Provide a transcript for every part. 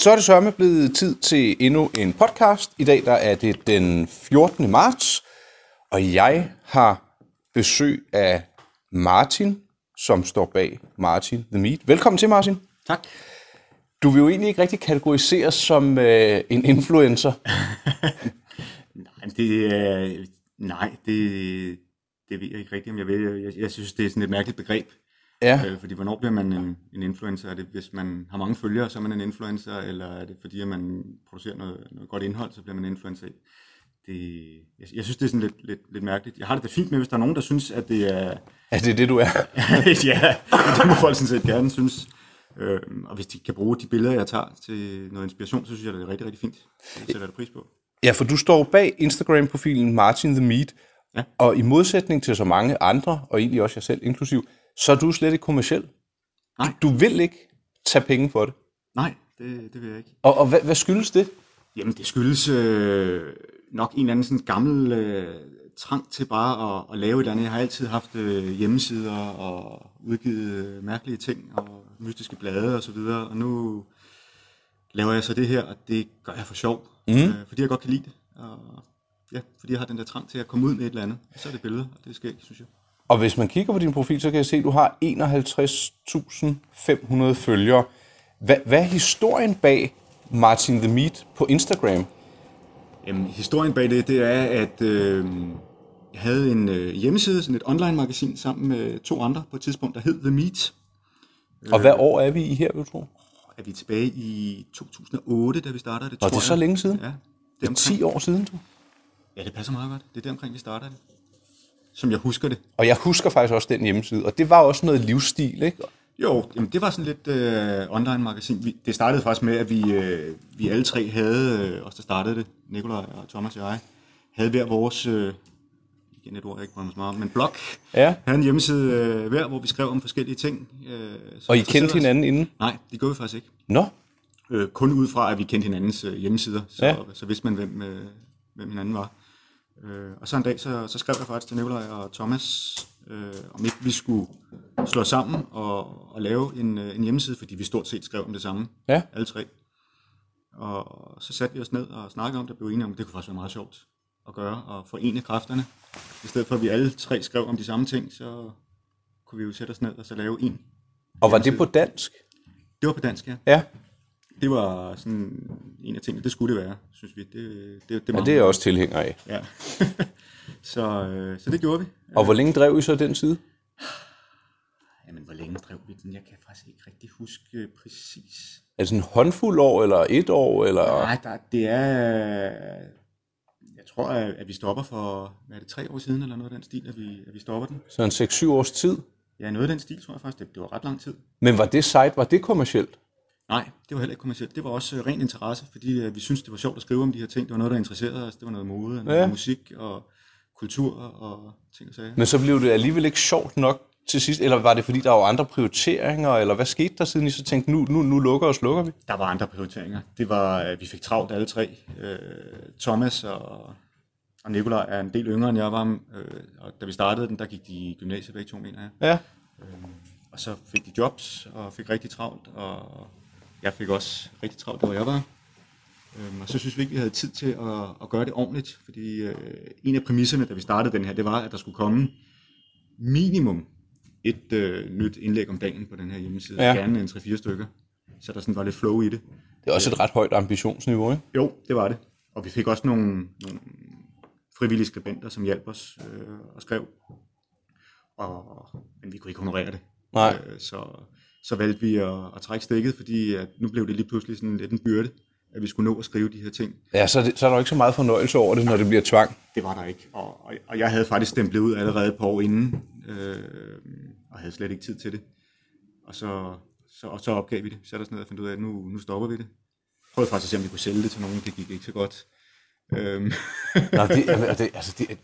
Så er det sørme blevet tid til endnu en podcast. I dag der er det den 14. marts, og jeg har besøg af Martin, som står bag Martin The Meat. Velkommen til, Martin. Tak. Du vil jo egentlig ikke rigtig kategoriseres som øh, en influencer. nej, det, øh, nej det, det ved jeg ikke rigtigt, om jeg ved. Jeg, jeg synes, det er sådan et mærkeligt begreb. Ja. Øh, fordi hvornår bliver man en, en influencer? Er det, hvis man har mange følgere, så er man en influencer? Eller er det, fordi at man producerer noget, noget godt indhold, så bliver man en influencer? Det, jeg, jeg synes, det er sådan lidt, lidt, lidt mærkeligt. Jeg har det da fint med, hvis der er nogen, der synes, at det er... Er det det, du er? ja, det må folk sådan set gerne synes. Øh, og hvis de kan bruge de billeder, jeg tager til noget inspiration, så synes jeg, det er rigtig, rigtig fint. Det sætter jeg pris på. Ja, for du står bag Instagram-profilen Martin The Meat, Ja. og i modsætning til så mange andre, og egentlig også jeg selv inklusiv, så er du slet ikke kommersiel. Nej. Du vil ikke tage penge for det. Nej, det, det vil jeg ikke. Og, og hvad, hvad skyldes det? Jamen, det skyldes øh, nok en eller anden sådan gammel øh, trang til bare at, at lave et eller andet. Jeg har altid haft øh, hjemmesider og udgivet øh, mærkelige ting og mystiske blade og så videre, og nu laver jeg så det her, og det gør jeg for sjov, mm. øh, fordi jeg godt kan lide det. Og, ja, fordi jeg har den der trang til at komme ud med et eller andet. Så er det billeder, og det er skægt, synes jeg. Og hvis man kigger på din profil, så kan jeg se, at du har 51.500 følgere. Hvad, hvad er historien bag Martin The Meat på Instagram? Jamen, historien bag det, det er, at øh, jeg havde en øh, hjemmeside, sådan et online-magasin, sammen med to andre på et tidspunkt, der hed The Meat. Og hvad år er vi i her, vil du tro? Er vi tilbage i 2008, da vi startede det, Og det er så længe siden? Ja, det er 10 år siden, du. Ja, det passer meget godt. Det er der omkring, vi startede det. Som jeg husker det. Og jeg husker faktisk også den hjemmeside, og det var også noget livsstil, ikke? Jo, jamen, det var sådan lidt øh, online-magasin. Det startede faktisk med, at vi, øh, vi alle tre havde, øh, os der startede det, Nikolaj og Thomas og jeg, havde hver vores, øh, igen et ord, jeg ikke mig så meget men blog, Ja. havde en hjemmeside øh, hver, hvor vi skrev om forskellige ting. Øh, Og I kendte hinanden inden? Nej, det gjorde vi faktisk ikke. Nå, Øh, kun ud fra, at vi kendte hinandens øh, hjemmesider, så, Ja. ja. så vidste man, hvem, øh, hvem hinanden var. Øh, og så en dag, så, så skrev jeg faktisk til Nikolaj og Thomas, øh, om ikke vi skulle slå sammen og, og lave en, øh, en hjemmeside, fordi vi stort set skrev om det samme, Ja. alle tre. Og så satte vi os ned og snakkede om det, og blev enige om, at det kunne faktisk være meget sjovt at gøre, og forene kræfterne. I stedet for, at vi alle tre skrev om de samme ting, så kunne vi jo sætte os ned og så lave en. og var det på dansk? Det var på dansk, ja. Ja, Det var sådan en af tingene, det skulle det være, synes vi. Det, det, det, ja det er jeg også tilhænger af. Ja. så, øh, så det gjorde vi. Og hvor længe drev I så den side? Jamen, hvor længe drev vi den? Jeg kan faktisk ikke rigtig huske præcis. Er det sådan en håndfuld år, eller et år, eller... Nej, der, det er... Jeg tror, at, at vi stopper for, hvad er det, tre år siden, eller noget af den stil, at vi, at vi stopper den. Så en 6-7 års tid? Ja, noget af den stil, tror jeg faktisk. Det, det var ret lang tid. Men var det site, var det kommercielt? Nej, det var heller ikke kommercielt. Det var også øh, ren interesse, fordi øh, vi syntes, det var sjovt at skrive om de her ting. Det var noget, der interesserede os. Det var noget mode, noget Ja. musik og kultur og ting og sager. Men så blev det alligevel ikke sjovt nok til sidst, eller var det fordi, der var andre prioriteringer, eller hvad skete der siden I så tænkte, nu, nu, nu lukker og slukker vi? Der var andre prioriteringer. Det var, øh, vi fik travlt alle tre. Øh, Thomas og, og Nikolaj er en del yngre end jeg var, øh, og da vi startede den, der gik de i gymnasiet begge to, mener jeg. Ja. Og så fik de jobs og fik rigtig travlt, og jeg fik også rigtig travlt, der hvor jeg var. Øhm, og så synes vi ikke, vi havde tid til at, at gøre det ordentligt, fordi øh, en af præmisserne, da vi startede den her, det var, at der skulle komme minimum et øh, nyt indlæg om dagen på den her hjemmeside. Ja. Gerne en 3-4 stykker, så der sådan var lidt flow i det. Det er også et ret højt ambitionsniveau, ikke? Jo, det var det. Og vi fik også nogle, nogle frivillige skribenter, som hjalp os øh, og skrev. Og, men vi kunne ikke honorere det. Nej. Øh, så, så valgte vi at, at trække stikket, fordi at nu blev det lige pludselig sådan lidt en byrde, at vi skulle nå at skrive de her ting. Ja, så er, det, så er der ikke så meget fornøjelse over det, når det bliver tvang. Det var der ikke. Og, og, og jeg havde faktisk stemplet ud allerede et par år inden, øh, og havde slet ikke tid til det. Og så, så, og så opgav vi det. Satte os ned og fandt ud af, at nu, nu stopper vi det. Prøvede faktisk at se, om vi kunne sælge det til nogen. Det gik ikke så godt. Øhm, Nå, det, det, altså det,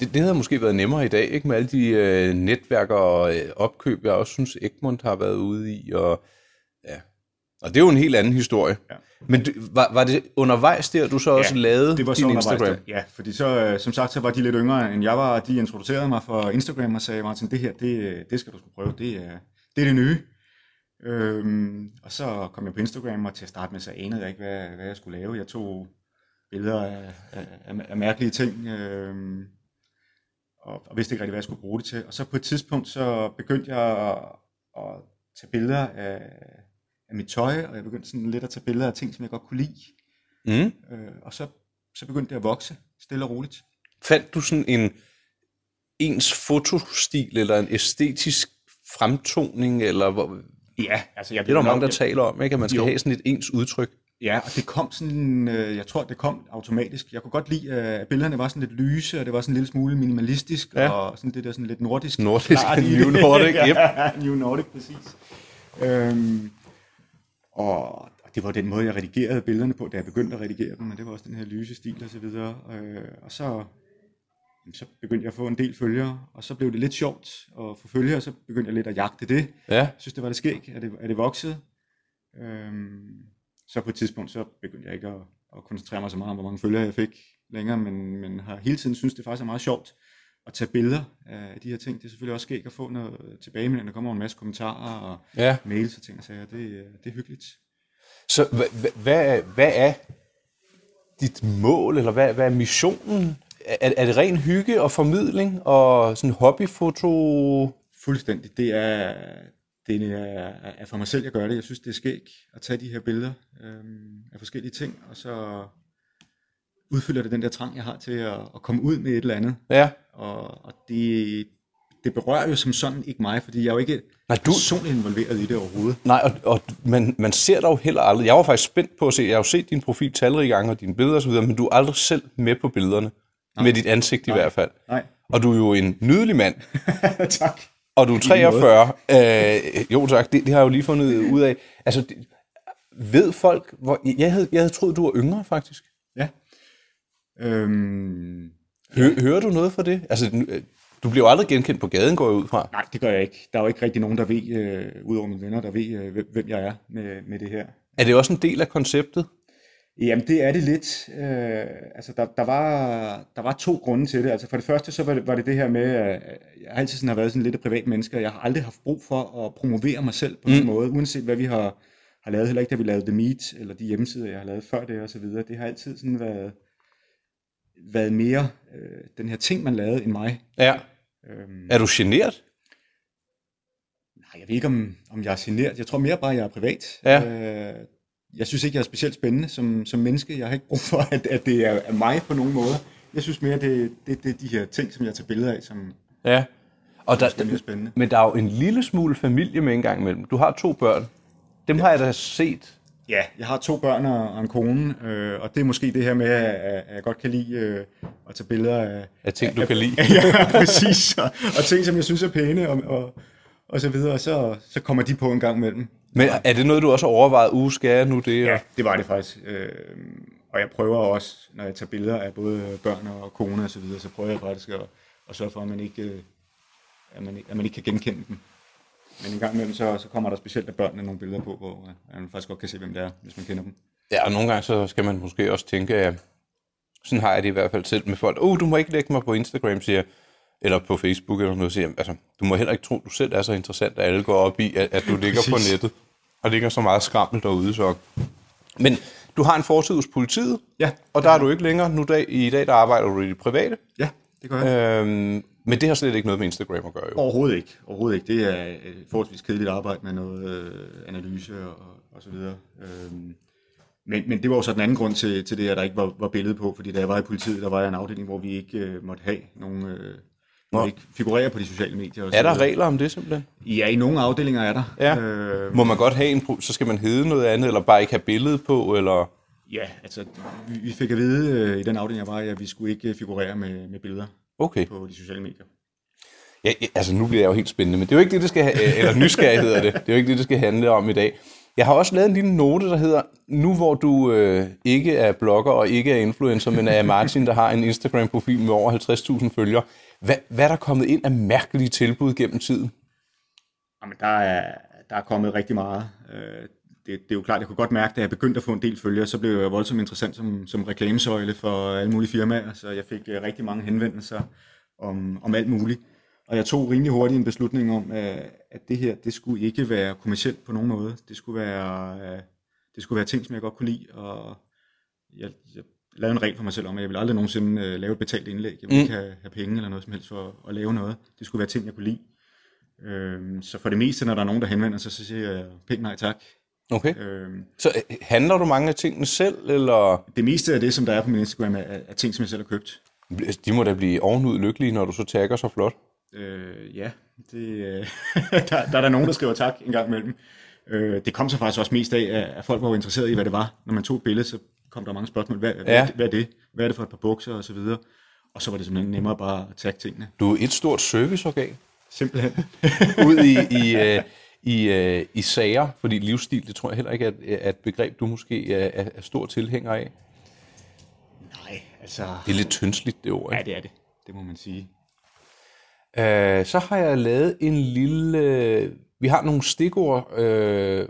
det, det havde måske været nemmere i dag, ikke med alle de øh, netværk og øh, opkøb, jeg også synes Egmont har været ude i. Og, ja. og det er jo en helt anden historie. Ja. Men du, var, var det undervejs der, du så også lavede det var så din undervejs Instagram? der. Ja, fordi så, øh, som sagt, så var de lidt yngre end jeg var, og de introducerede mig for Instagram og sagde, Martin, det her, det, det skal du skulle prøve, det er det, er det nye. Øhm, og så kom jeg på Instagram, og til at starte med, så anede jeg ikke, hvad, hvad jeg skulle lave. Jeg tog billeder af, af, af, af mærkelige ting, øhm, og, og vidste ikke rigtig, hvad jeg skulle bruge det til. Og så på et tidspunkt, så begyndte jeg at, at tage billeder af, af mit tøj, og jeg begyndte sådan lidt at tage billeder af ting, som jeg godt kunne lide. Mm. Øh, og så, så begyndte det at vokse, stille og roligt. Fandt du sådan en ens fotostil, eller en æstetisk fremtoning, eller hvor, Ja, altså jeg det er der mange, der taler om, ikke? at man skal Jo. have sådan et ens udtryk. Ja, og det kom sådan, øh, jeg tror, det kom automatisk. Jeg kunne godt lide, at billederne var sådan lidt lyse, og det var sådan en lille smule minimalistisk, Ja. og sådan det der sådan lidt nordisk. Nordisk, New. Nordic, yep. ja, New Nordic, præcis. Øhm, og, det var den måde, jeg redigerede billederne på, da jeg begyndte at redigere dem, og det var også den her lyse stil og så videre. Øh, og så, så begyndte jeg at få en del følgere, og så blev det lidt sjovt at få følgere, og så begyndte jeg lidt at jagte det. Ja, Jeg synes, det var det skæg, at det, at det voksede. Øhm, så på et tidspunkt, så begyndte jeg ikke at, at koncentrere mig så meget om, hvor mange følgere jeg fik længere, men, men har hele tiden synes det faktisk er meget sjovt at tage billeder af de her ting. Det er selvfølgelig også skægt at få noget tilbagemelding. Der kommer en masse kommentarer og ja. mails og ting og sager. Det, er- det er hyggeligt. Så hvad, hvad, hvad er dit mål, eller hvad, hvad er missionen? Er, er det ren hygge og formidling og sådan hobbyfoto? Fuldstændig. Det er, det er, er for mig selv, jeg gør det. Jeg synes, det er skægt at tage de her billeder øhm, af forskellige ting, og så udfylder det den der trang, jeg har til at, at komme ud med et eller andet. Ja. Og, og det, det berører jo som sådan ikke mig, fordi jeg er jo ikke Nej, du- personligt involveret i det overhovedet. Nej, og, og man, man ser dig jo heller aldrig. Jeg var faktisk spændt på at se, jeg har jo set din profil talrige gange og dine billeder osv., men du er aldrig selv med på billederne. Nej. Med dit ansigt i hvert fald. Nej. Og du er jo en nydelig mand, tak. Og du er 43. Øh, jo tak, det, det har jeg jo lige fundet ud af. Altså, det, ved folk, hvor, jeg, havde, jeg havde troet, du var yngre faktisk. Ja. Øhm, Hø, hører du noget fra det? Altså, øh, du bliver jo aldrig genkendt på gaden, går jeg ud fra. nej, det gør jeg ikke. Der er jo ikke rigtig nogen, der ved, øh, udover mine venner, der ved, øh, hvem- hvem jeg er med, med det her. Er det også en del af konceptet? Jamen, det er det lidt. Øh, altså, der, der, var, der var to grunde til det. Altså, for det første, så var det var det, det her med, at jeg altid sådan har været sådan lidt et privat menneske, og jeg har aldrig haft brug for at promovere mig selv på mm. den måde, uanset hvad vi har, har lavet. Heller ikke, da vi lavede The Meet, eller de hjemmesider, jeg har lavet før det, og så videre. Det har altid sådan været, været mere øh, den her ting, man lavede, end mig. Ja. Øhm, Er du generet? Nej, jeg ved ikke, om, om jeg er generet. Jeg tror mere bare, at jeg er privat. Ja. Øh, jeg synes ikke, jeg er specielt spændende som, som menneske. Jeg har ikke brug for, at, at det er, er mig på nogen måde. Jeg synes mere, det, det, det er de her ting, som jeg tager billeder af, som Ja. Og der, er mere spændende. men der er jo en lille smule familie med en gang imellem. Du har to børn. Dem har jeg da set. Ja, jeg har to børn og, en kone, øh, og det er måske det her med, at, at jeg godt kan lide øh, at tage billeder af, Af ting, du kan lide. ja, præcis, og, og ting, som jeg synes er pæne, og, og, og så videre, og så, så kommer de på en gang imellem. Men er det noget, du også har overvejet? Uh, skal jeg nu det? Ja, det var det faktisk. Øh, og jeg prøver også, når jeg tager billeder af både børn og kone og så videre, så prøver jeg faktisk at, at sørge for, at man ikke, øh, at man, ikke- at man ikke kan genkende dem. Men en gang imellem, så, så kommer der specielt af børnene nogle billeder på, hvor øh, man faktisk godt kan se, hvem det er, hvis man kender dem. Ja, og nogle gange så skal man måske også tænke, at sådan har jeg det i hvert fald selv med folk. Oh, du må ikke lægge mig på Instagram, siger jeg. Eller på Facebook eller noget, siger. Altså, du må heller ikke tro, du selv er så interessant, at alle går op i, at, at du ligger på Præcis. nettet. Og ligger så meget skrammel derude, så. Men du har en fortid hos politiet, Ja, og der er du ikke længere. Nu dag, i dag, der arbejder du i det private. ja det gør jeg. Øhm, men det har slet ikke noget med Instagram at gøre, jo. Overhovedet ikke. Overhovedet ikke. Det er et forholdsvis kedeligt arbejde med noget øh, analyse og, og så videre. Øhm, men, men det var jo så den anden grund til, til det, at der ikke var, var billede på, fordi da jeg var i politiet, der var jeg en afdeling, hvor vi ikke øh, måtte have nogen... Øh, vi ikke figurerer på de sociale medier. Og Er der regler om det simpelthen? Ja, i nogle afdelinger er der. Ja. Øh, Må man godt have en, så skal man hedde noget andet, eller bare ikke have billede på, eller... ja, altså vi, vi fik at vide øh, i den afdeling, jeg var at vi skulle ikke figurere med, med billeder Okay. på de sociale medier. Ja, ja, altså nu bliver jeg jo helt spændende, men det er jo ikke det, det skal ha- eller nysgerrighed hedder det. Det er jo ikke det, det skal handle om i dag. Jeg har også lavet en lille note, der hedder, nu hvor du øh, ikke er blogger og ikke er influencer, men er Martin, der har en Instagram-profil med over 50.000 følgere, hvad, hvad er der kommet ind af mærkelige tilbud gennem tiden? Jamen, der er, der er kommet rigtig meget. Øh, Det, det er jo klart, jeg kunne godt mærke, da jeg begyndte at få en del følgere, så blev jeg voldsomt interessant som, som reklamesøjle for alle mulige firmaer, så jeg fik øh, rigtig mange henvendelser om, om alt muligt. Og jeg tog rimelig hurtigt en beslutning om, øh, at, det her, det skulle ikke være kommercielt på nogen måde. Det skulle være, øh, det skulle være ting, som jeg godt kunne lide, og jeg, jeg lavede en regel for mig selv om, at jeg ville aldrig nogensinde øh, lave et betalt indlæg. Jeg ville mm. ikke have, have penge eller noget som helst for at lave noget. Det skulle være ting, jeg kunne lide. Øhm, så for det meste, når der er nogen, der henvender sig, så siger jeg pænt nej tak. Okay. Øhm, så øh, handler du mange af tingene selv, eller? Det meste af det, som der er på min Instagram, er, er ting, som jeg selv har købt. De må da blive ovenud lykkelige, når du så tagger så flot. Øh, ja, det, øh, der, der er der nogen, der skriver tak en gang imellem. Øh, det kom så faktisk også mest af, at folk var interesseret i, hvad det var. Når man tog et billede, så kom der mange spørgsmål. Hvad, ja. hvad, hvad er det? Hvad er det for et par bukser og så videre? Og så var det simpelthen nemmere bare at tage tingene. Du er et stort serviceorgan. Simpelthen. Ud i, i, uh, i, uh, i sager, fordi livsstil, det tror jeg heller ikke er, er et begreb, du måske er, er stor tilhænger af. Nej, altså... Det er lidt tyndsligt, det ord. Ikke? Ja, det er det. Det må man sige. Uh, så har jeg lavet en lille... Vi har nogle stikord. Uh,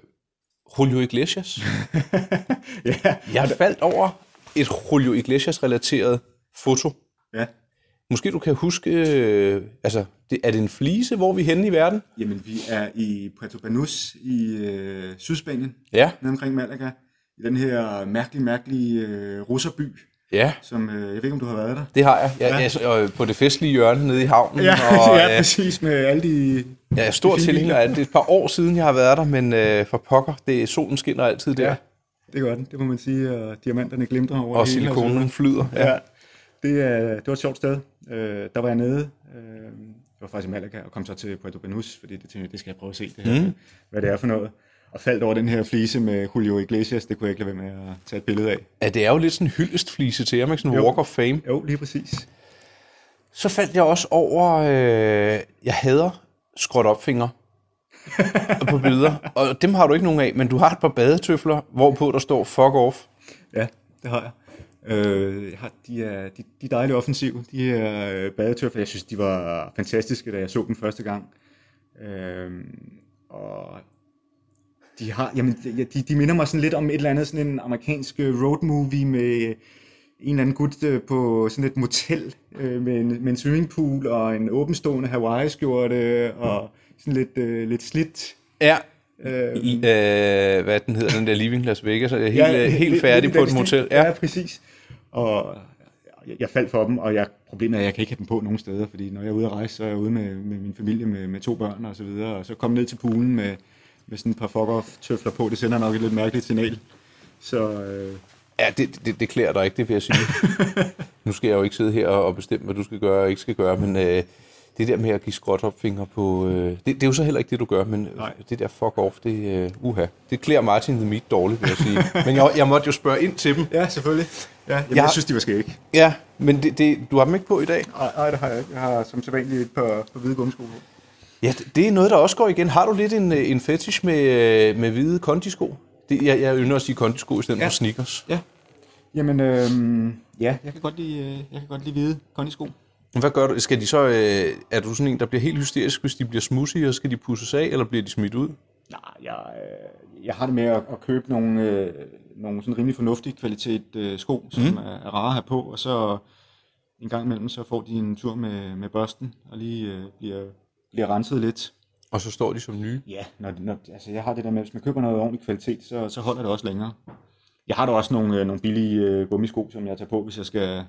Julio Iglesias. ja. Jeg faldt over et Julio Iglesias-relateret foto. Ja. Måske du kan huske, øh, altså, det, er det en flise, hvor vi er henne i verden? Jamen, vi er i Puerto Banús i øh, Sydspanien, ja. nede omkring Malaga, i den her mærkelige, mærkelige øh, russerby, Ja. Som, øh, jeg ved ikke, om du har været der? Det har jeg. jeg, ja. jeg på det festlige hjørne nede i havnen. Ja, og, ja præcis, med alle de... Jeg er stor tilhænger af det. Det er et par år siden, jeg har været der, men øh, for pokker, det, solen skinner altid der. Ja, det gør den. Det må man sige, og diamanterne glimter over Og hele, silikonen flyder. Ja. ja. Det, er, det var et sjovt sted. Øh, der var jeg nede. Øh, jeg var faktisk i Malaga og kom så til Puerto Banús, fordi det tænkte jeg, det skal jeg prøve at se, det her, mm. hvad det er for noget og faldt over den her flise med Julio Iglesias. Det kunne jeg ikke lade være med at tage et billede af. Ja, det er jo lidt sådan en hyldestflise til ham, ikke? Sådan en walk of fame. Jo, lige præcis. Så faldt jeg også over, øh, jeg hader skråt opfinger på billeder. Og dem har du ikke nogen af, men du har et par badetøfler, hvorpå der står fuck off. Ja, det har jeg. Øh, de, er, de, de er dejligt offensive, de her øh, badetøfler. Jeg synes, de var fantastiske, da jeg så dem første gang. Øh, og de har, jamen, de, de minder mig sådan lidt om et eller andet sådan en amerikansk øh, road movie med en eller anden gut øh, på sådan et motel øh, med, en, med en swimmingpool og en åbenstående Hawaii-skjorte og sådan lidt, øh, lidt slidt. Ja, øh, I, øh, hvad den hedder, den der Living Las Vegas, er helt, ja, helt færdig på et motel. Ja. ja, præcis. Og jeg, jeg faldt for dem, og jeg, problemet er, at jeg kan ikke have dem på nogen steder, fordi når jeg er ude at rejse, så er jeg ude med, med min familie med, med to børn og så videre, og så kom ned til poolen med med sådan et par fuck tøfler på, det sender nok et lidt mærkeligt signal. Så, øh... Ja, det, det, det klæder dig ikke, det vil jeg sige. nu skal jeg jo ikke sidde her og bestemme, hvad du skal gøre og ikke skal gøre, men øh, det der med at give skråt opfinger på, øh, det, det er jo så heller ikke det, du gør, men Nej. det der fuck off, det, øh, uha, det klæder Martin the Meat dårligt, vil jeg sige. men jeg, jeg måtte jo spørge ind til dem. Ja, selvfølgelig. Ja, jamen, jeg, jeg synes, de var skæg. Ja, men det, det, du har dem ikke på i dag? Nej, nej, det har jeg ikke. Jeg har som sædvanligt et par, par hvide gummisko på. Ja, det er noget, der også går igen. Har du lidt en, en fetish med, med hvide kondisko? Det, jeg, jeg ynder at sige kondisko i stedet ja. for sneakers. Ja. Jamen, øh, ja, jeg kan godt lide, øh, jeg kan godt lide hvide kondisko. Hvad gør du? Skal de så, øh, er du sådan en, der bliver helt hysterisk, hvis de bliver smudsige, og skal de pusses af, eller bliver de smidt ud? Nej, jeg, øh, jeg har det med at, at købe nogle, øh, nogle sådan rimelig fornuftige kvalitet øh, sko, som mm. er, er rare at have på, og så en gang imellem, så får de en tur med, med børsten, og lige øh, bliver bliver renset lidt. Og så står de som nye? Ja, når, når, altså jeg har det der med, at hvis man køber noget ordentlig kvalitet, så, så holder det også længere. Jeg har da også nogle, øh, nogle billige øh, gummisko, som jeg tager på, hvis jeg skal,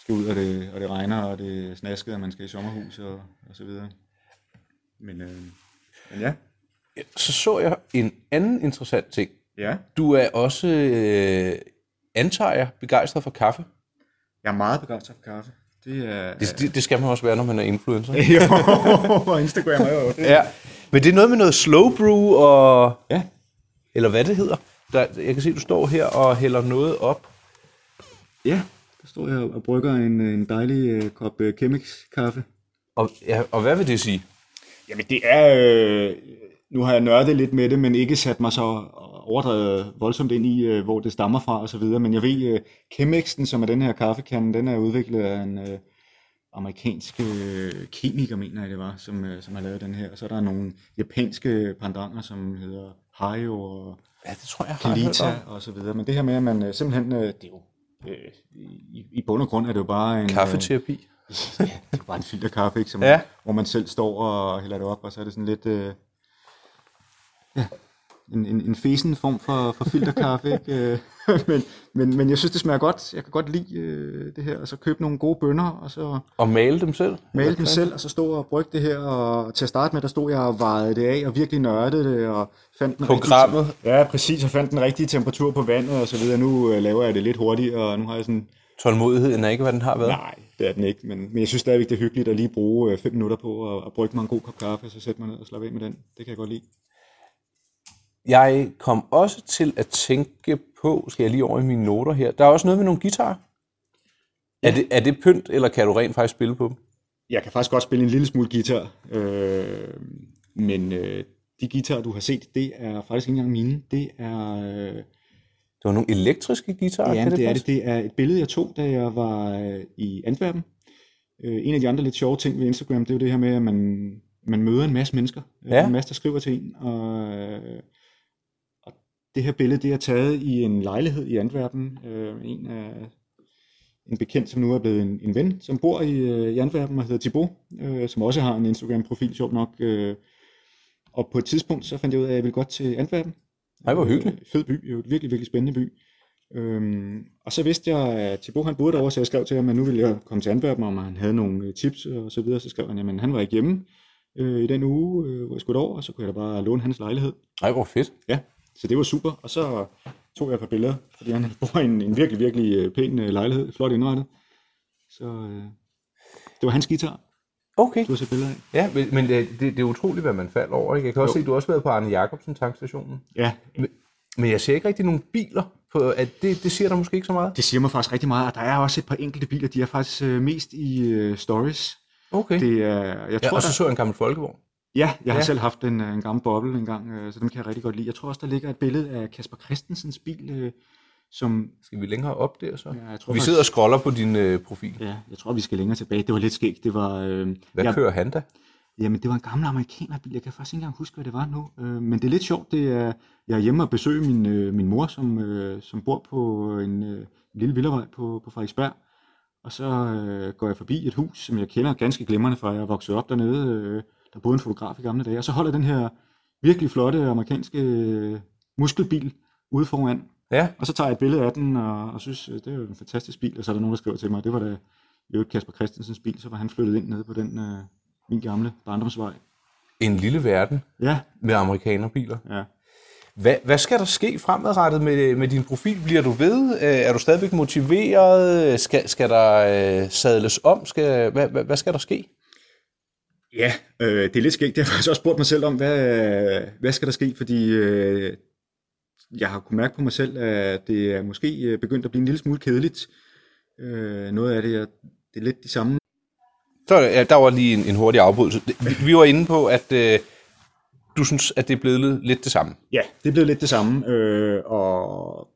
skal ud, og det, og det regner, og det er snasket, og man skal i sommerhus og, og så videre. Men, øh, men ja. Så så jeg en anden interessant ting. Ja. Du er også, øh, antager jeg, begejstret for kaffe. Jeg er meget begejstret for kaffe. Det, er, det, det, det skal man også være, når man er influencer. jo, og Instagram er jo. ja. Men det er noget med noget slow brew, og, ja. eller hvad det hedder. Der, jeg kan se, du står her og hælder noget op. Ja, der står jeg og brygger en, en dejlig uh, kop uh, Chemex-kaffe. Og, ja, og hvad vil det sige? Jamen det er, øh, nu har jeg nørdet lidt med det, men ikke sat mig så overdrevet voldsomt ind i, øh, hvor det stammer fra osv., men jeg ved, øh, Chemexen, som er den her kaffekande, den er udviklet af en øh, amerikansk øh, kemiker, mener jeg det var, som, øh, som har lavet den her. Og så er der nogle japanske pandanger, som hedder Hayo og ja, det tror jeg, Kalita og så videre. Men det her med, at man øh, simpelthen, øh, det er jo, øh, i, i bund og grund er det jo bare en... Kaffeterapi? ja, det er bare en filterkaffe, ikke? Som, Ja. hvor man selv står og hælder det op, og så er det sådan lidt... Øh, ja, en, en, en fesen form for, for filterkaffe, ikke? Øh, men, men, men jeg synes, det smager godt. Jeg kan godt lide øh, det her. Og så købe nogle gode bønner, og så Og male dem selv? male dem selv, og så stå og brygge det her. Og til at starte med, der stod jeg og vejede det af, og virkelig nørdede det, og fandt den Programmet? rigtige... Ja, præcis, og fandt den rigtige temperatur på vandet, og så videre. Nu øh, laver jeg det lidt hurtigere, og nu har jeg sådan... Tålmodigheden er ikke, hvad den har været? Nej, det er den ikke, men, men jeg synes stadigvæk, det er hyggeligt at lige bruge øh, fem minutter på at, at brygge mig en god kop kaffe, og så sætte mig ned og slappe af med den. Det kan jeg godt lide. Jeg kom også til at tænke på, skal jeg lige over i mine noter her, der er også noget med nogle guitarer. Ja. Er, det, er det pynt, eller kan du rent faktisk spille på dem? Jeg kan faktisk godt spille en lille smule guitar, øh, men øh, de guitarer, du har set, det er faktisk ikke engang mine. Det er... Øh, Det var nogle elektriske guitarer, Ja, det, det er det. Det er et billede, jeg tog, da jeg var øh, i Antwerpen. Øh, en af de andre lidt sjove ting ved Instagram, det er jo det her med, at man, man møder en masse mennesker. Øh, Ja. En masse, der skriver til en. Og, øh, og det her billede, det er taget i en lejlighed i Antwerpen. Øh, en af en bekendt, som nu er blevet en, en ven, som bor i, øh, i Antwerpen og hedder Thibaut, øh, som også har en Instagram-profil, sjovt nok. Øh, og på et tidspunkt, så fandt jeg ud af, at jeg ville godt til Antwerpen. Ej, hvor hyggeligt. Øh, fed by, jo et virkelig, virkelig spændende by. Øhm, og så vidste jeg, at Thibaut han boede derovre, så jeg skrev til ham, at nu ville jeg komme til Antwerpen, om han havde nogle øh, tips og så videre. Så skrev han, at han var ikke hjemme øh, i den uge, øh, hvor jeg skulle over, og så kunne jeg da bare låne hans lejlighed. Ej, hvor fedt. Ja, så det var super. Og så tog jeg et par billeder, fordi han bor i en, en virkelig, virkelig øh, pæn øh, lejlighed, flot indrettet. Så øh, det var hans guitar, Okay. du har set billeder af. Ja, men, men det, det, det er utroligt, hvad man falder over. Ikke? Jeg kan også Jo. se, at du har også været på Arne Jacobsen tankstationen. Ja, Men jeg ser ikke rigtig nogen biler. På, at det, det siger der måske ikke så meget. det siger mig faktisk rigtig meget, og der er også et par enkelte biler, de er faktisk øh, mest i øh, stories. Okay. Det er, jeg ja, tror, og så der- så jeg en gammel folkevogn. Ja, jeg har Ja. selv haft en, øh, en gammel boble engang, øh, så dem kan jeg rigtig godt lide. Jeg tror også, der ligger et billede af Kasper Christensens bil, øh, som... Skal vi længere op der så? Ja, jeg tror vi faktisk- sidder og scroller på din øh, profil. Ja, jeg tror, vi skal længere tilbage. Det var lidt skægt. Det var... Øh, Hvad jeg, kører han da? Jamen, det var en gammel amerikanerbil. Jeg kan faktisk ikke engang huske, hvad det var nu. Øh, men det er lidt sjovt. Det er, jeg er hjemme og besøge min, øh, min mor, som, øh, som bor på en øh, lille villavej på, på Frederiksberg. Og så øh, går jeg forbi et hus, som jeg kender ganske glimrende fra, jeg er vokset op dernede. Øh, der boede en fotograf i gamle dage. Og så holder den her virkelig flotte amerikanske øh, muskelbil ude foran. Ja, Og så tager jeg et billede af den, og, og synes, øh, det er jo en fantastisk bil. Og så er der nogen, der skriver til mig, det var da jo Kasper Christensens bil, så var han flyttet ind nede på den øh, min gamle barndomsvej. en lille verden Ja, med amerikanerbiler. ja. Hvad, hvad skal der ske fremadrettet med, med din profil? Bliver du ved? Øh, Er du stadigvæk motiveret? Skal, skal der øh, sadles om? Skal, hvad, hvad, hvad skal der ske? Ja, øh, det er lidt skægt. Det har jeg faktisk også spurgt mig selv om, hvad, hvad skal der ske? Fordi øh, jeg har kunnet mærke på mig selv, at det er måske øh, begyndt at blive en lille smule kedeligt. Øh, noget af det, er, det er lidt de samme. Så, ja, der var lige en, en hurtig afbrydelse. Vi- Vi var inde på, at øh, du synes, at det er blevet lidt det samme. Ja, det er blevet lidt det samme. Øh, og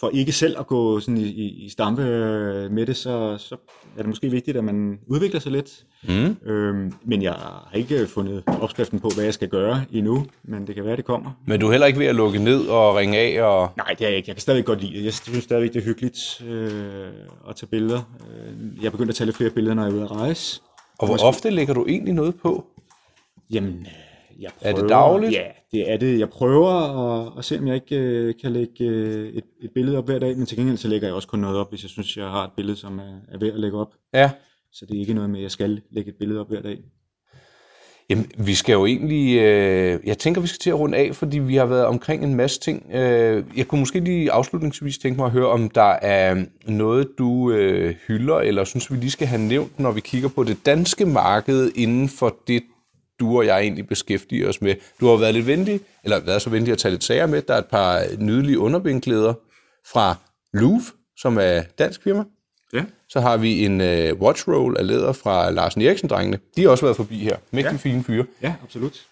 for ikke selv at gå sådan i, i, i stampe øh, med det, så, så er det måske vigtigt, at man udvikler sig lidt. Mm. Øhm, men jeg har ikke fundet opskriften på, hvad jeg skal gøre endnu, men det kan være, det kommer. Men du er heller ikke ved at lukke ned og ringe af? Og... Nej, det er jeg ikke. Jeg kan stadig godt lide det. Jeg synes stadigvæk, det er hyggeligt øh, at tage billeder. Øh, jeg er begyndt at tage lidt flere billeder, når jeg er ude at rejse. Og hvor ofte lægger du egentlig noget på? Jamen, jeg Er prøver, det dagligt? Ja, det er det. Jeg prøver at, at se, om jeg ikke øh, kan lægge øh, et, et billede op hver dag, men til gengæld så lægger jeg også kun noget op, hvis jeg synes, jeg har et billede, som er, er værd at lægge op. Ja. Så det er ikke noget med, at jeg skal lægge et billede op hver dag. Jamen, vi skal jo egentlig... Øh, jeg tænker, vi skal til at runde af, fordi vi har været omkring en masse ting. Øh, jeg kunne måske lige afslutningsvis tænke mig at høre, om der er noget, du øh, hylder, eller synes, vi lige skal have nævnt, når vi kigger på det danske marked inden for det, du og jeg egentlig beskæftiger os med. Du har været lidt venlig, eller været så venlig at tage lidt sager med. Der er et par nydelige underbindklæder fra Louvre, som er et dansk firma. Ja. Så har vi en øh, watch roll af læder fra Larsen Eriksen-drengene. De har også været forbi her. Mægtig ja. fine fyre. Ja, absolut.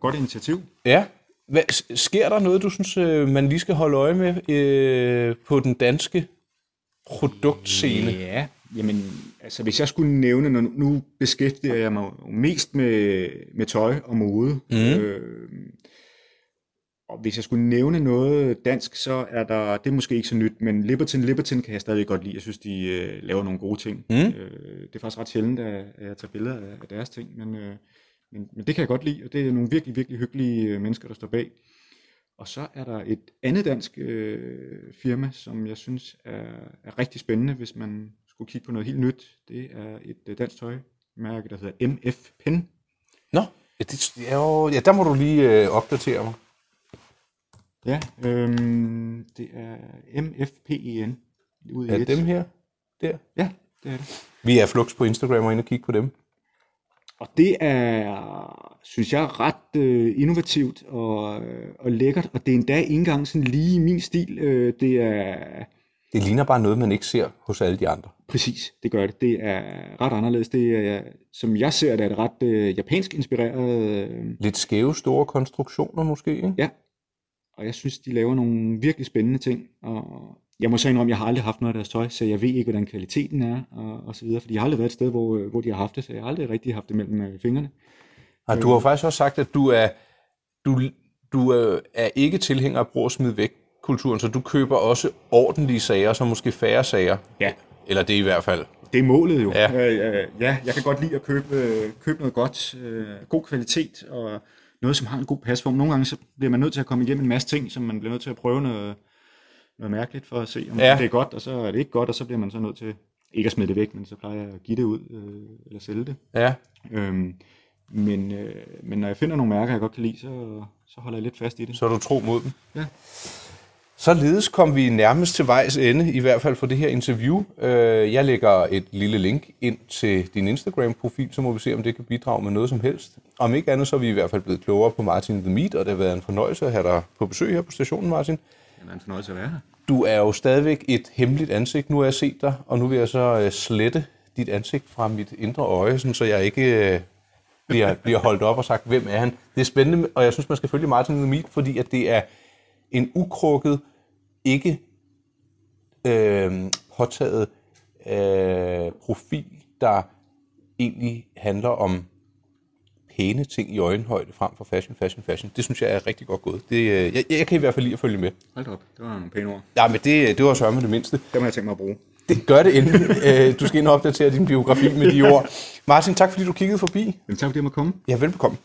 Godt initiativ. Ja. Hvad, sker der noget, du synes, øh, man lige skal holde øje med øh, på den danske produktscene? Ja, jamen, altså hvis jeg skulle nævne, når nu- beskæftiger jeg mig mest med, med tøj og mode. Mm. Øh, og hvis jeg skulle nævne noget dansk, så er der, det er måske ikke så nyt, men Libertin Libertin kan jeg stadig godt lide. Jeg synes, de øh, laver nogle gode ting. Mm. Øh, det er faktisk ret sjældent, at, at jeg tager billeder af, af deres ting, men, øh, men, men det kan jeg godt lide, og det er nogle virkelig, virkelig hyggelige øh, mennesker, der står bag. Og så er der et andet dansk øh, firma, som jeg synes er, er rigtig spændende, hvis man skulle kigge på noget helt nyt. Det er et øh, dansk tøjmærke, der hedder MF Pen. Nå, ja, det, jo, ja, der må du lige øh, opdatere mig. Ja, øhm, det er MFPEN. Ud i Er et. dem her? Der. Ja, det er det. Vi er flux på Instagram og ind og kigge på dem. Og det er, synes jeg, ret øh, innovativt og, øh, og lækkert, og det er endda ikke engang sådan lige i min stil. Øh, det er Det ligner bare noget, man ikke ser hos alle de andre. præcis, det gør det. Det er ret anderledes. Det er, som jeg ser det, er det ret øh, japansk inspireret. Øh, Lidt skæve, store konstruktioner måske, ikke? ja, og jeg synes, de laver nogle virkelig spændende ting. Og jeg må så indrømme, at jeg har aldrig haft noget af deres tøj, så jeg ved ikke, hvordan kvaliteten er, og, og så videre. Fordi jeg har aldrig været et sted, hvor, øh, hvor de har haft det, så jeg har aldrig rigtig haft det mellem øh, fingrene. Og du har jo faktisk også sagt, at du er, du, du er, ikke tilhænger af brug og smid væk kulturen, så du køber også ordentlige sager, så måske færre sager. Ja, Eller det i hvert fald. Det er målet jo. Ja. Øh, øh, ja, jeg kan godt lide at købe, øh, købe noget godt, øh, god kvalitet og noget, som har en god pasform. Nogle gange så bliver man nødt til at komme igennem en masse ting, som man bliver nødt til at prøve noget, noget mærkeligt for at se, om ja. det er godt, og så er det ikke godt, og så bliver man så nødt til ikke at smide det væk, men så plejer jeg at give det ud øh, eller sælge det. Ja. Øhm, men, øh, men når jeg finder nogle mærker, jeg godt kan lide, så, så holder jeg lidt fast i det. Så er du tro mod dem. Ja. Således kom vi nærmest til vejs ende, i hvert fald for det her interview. Øh, Jeg lægger et lille link ind til din Instagram-profil, så må vi se, om det kan bidrage med noget som helst. Om ikke andet, så er vi i hvert fald blevet klogere på Martin The Meat, og det har været en fornøjelse at have dig på besøg her på stationen, Martin. Det er en fornøjelse at være her. Du er jo stadigvæk et hemmeligt ansigt. Nu har jeg set dig, og nu vil jeg så øh, slette dit ansigt fra mit indre øje, så jeg ikke øh, bliver, bliver holdt op og sagt, hvem er han. Det er spændende, og jeg synes, man skal følge Martin The Meat, fordi at det er en ukrukket, ikke øh, påtaget øh, profil, der egentlig handler om pæne ting i øjenhøjde frem for fashion, fashion, fashion. Det synes jeg er rigtig godt gået. Det, øh, jeg, jeg kan i hvert fald lide at følge med. Hold op, det var nogle pæne ord. Ja, men det, det var sørme det mindste. Dem har jeg tænkt mig at bruge. Det gør det endelig. Øh, du skal ind og opdatere din biografi med de ord. Martin, tak fordi du kiggede forbi. Men tak fordi jeg måtte komme. Ja, velbekomme.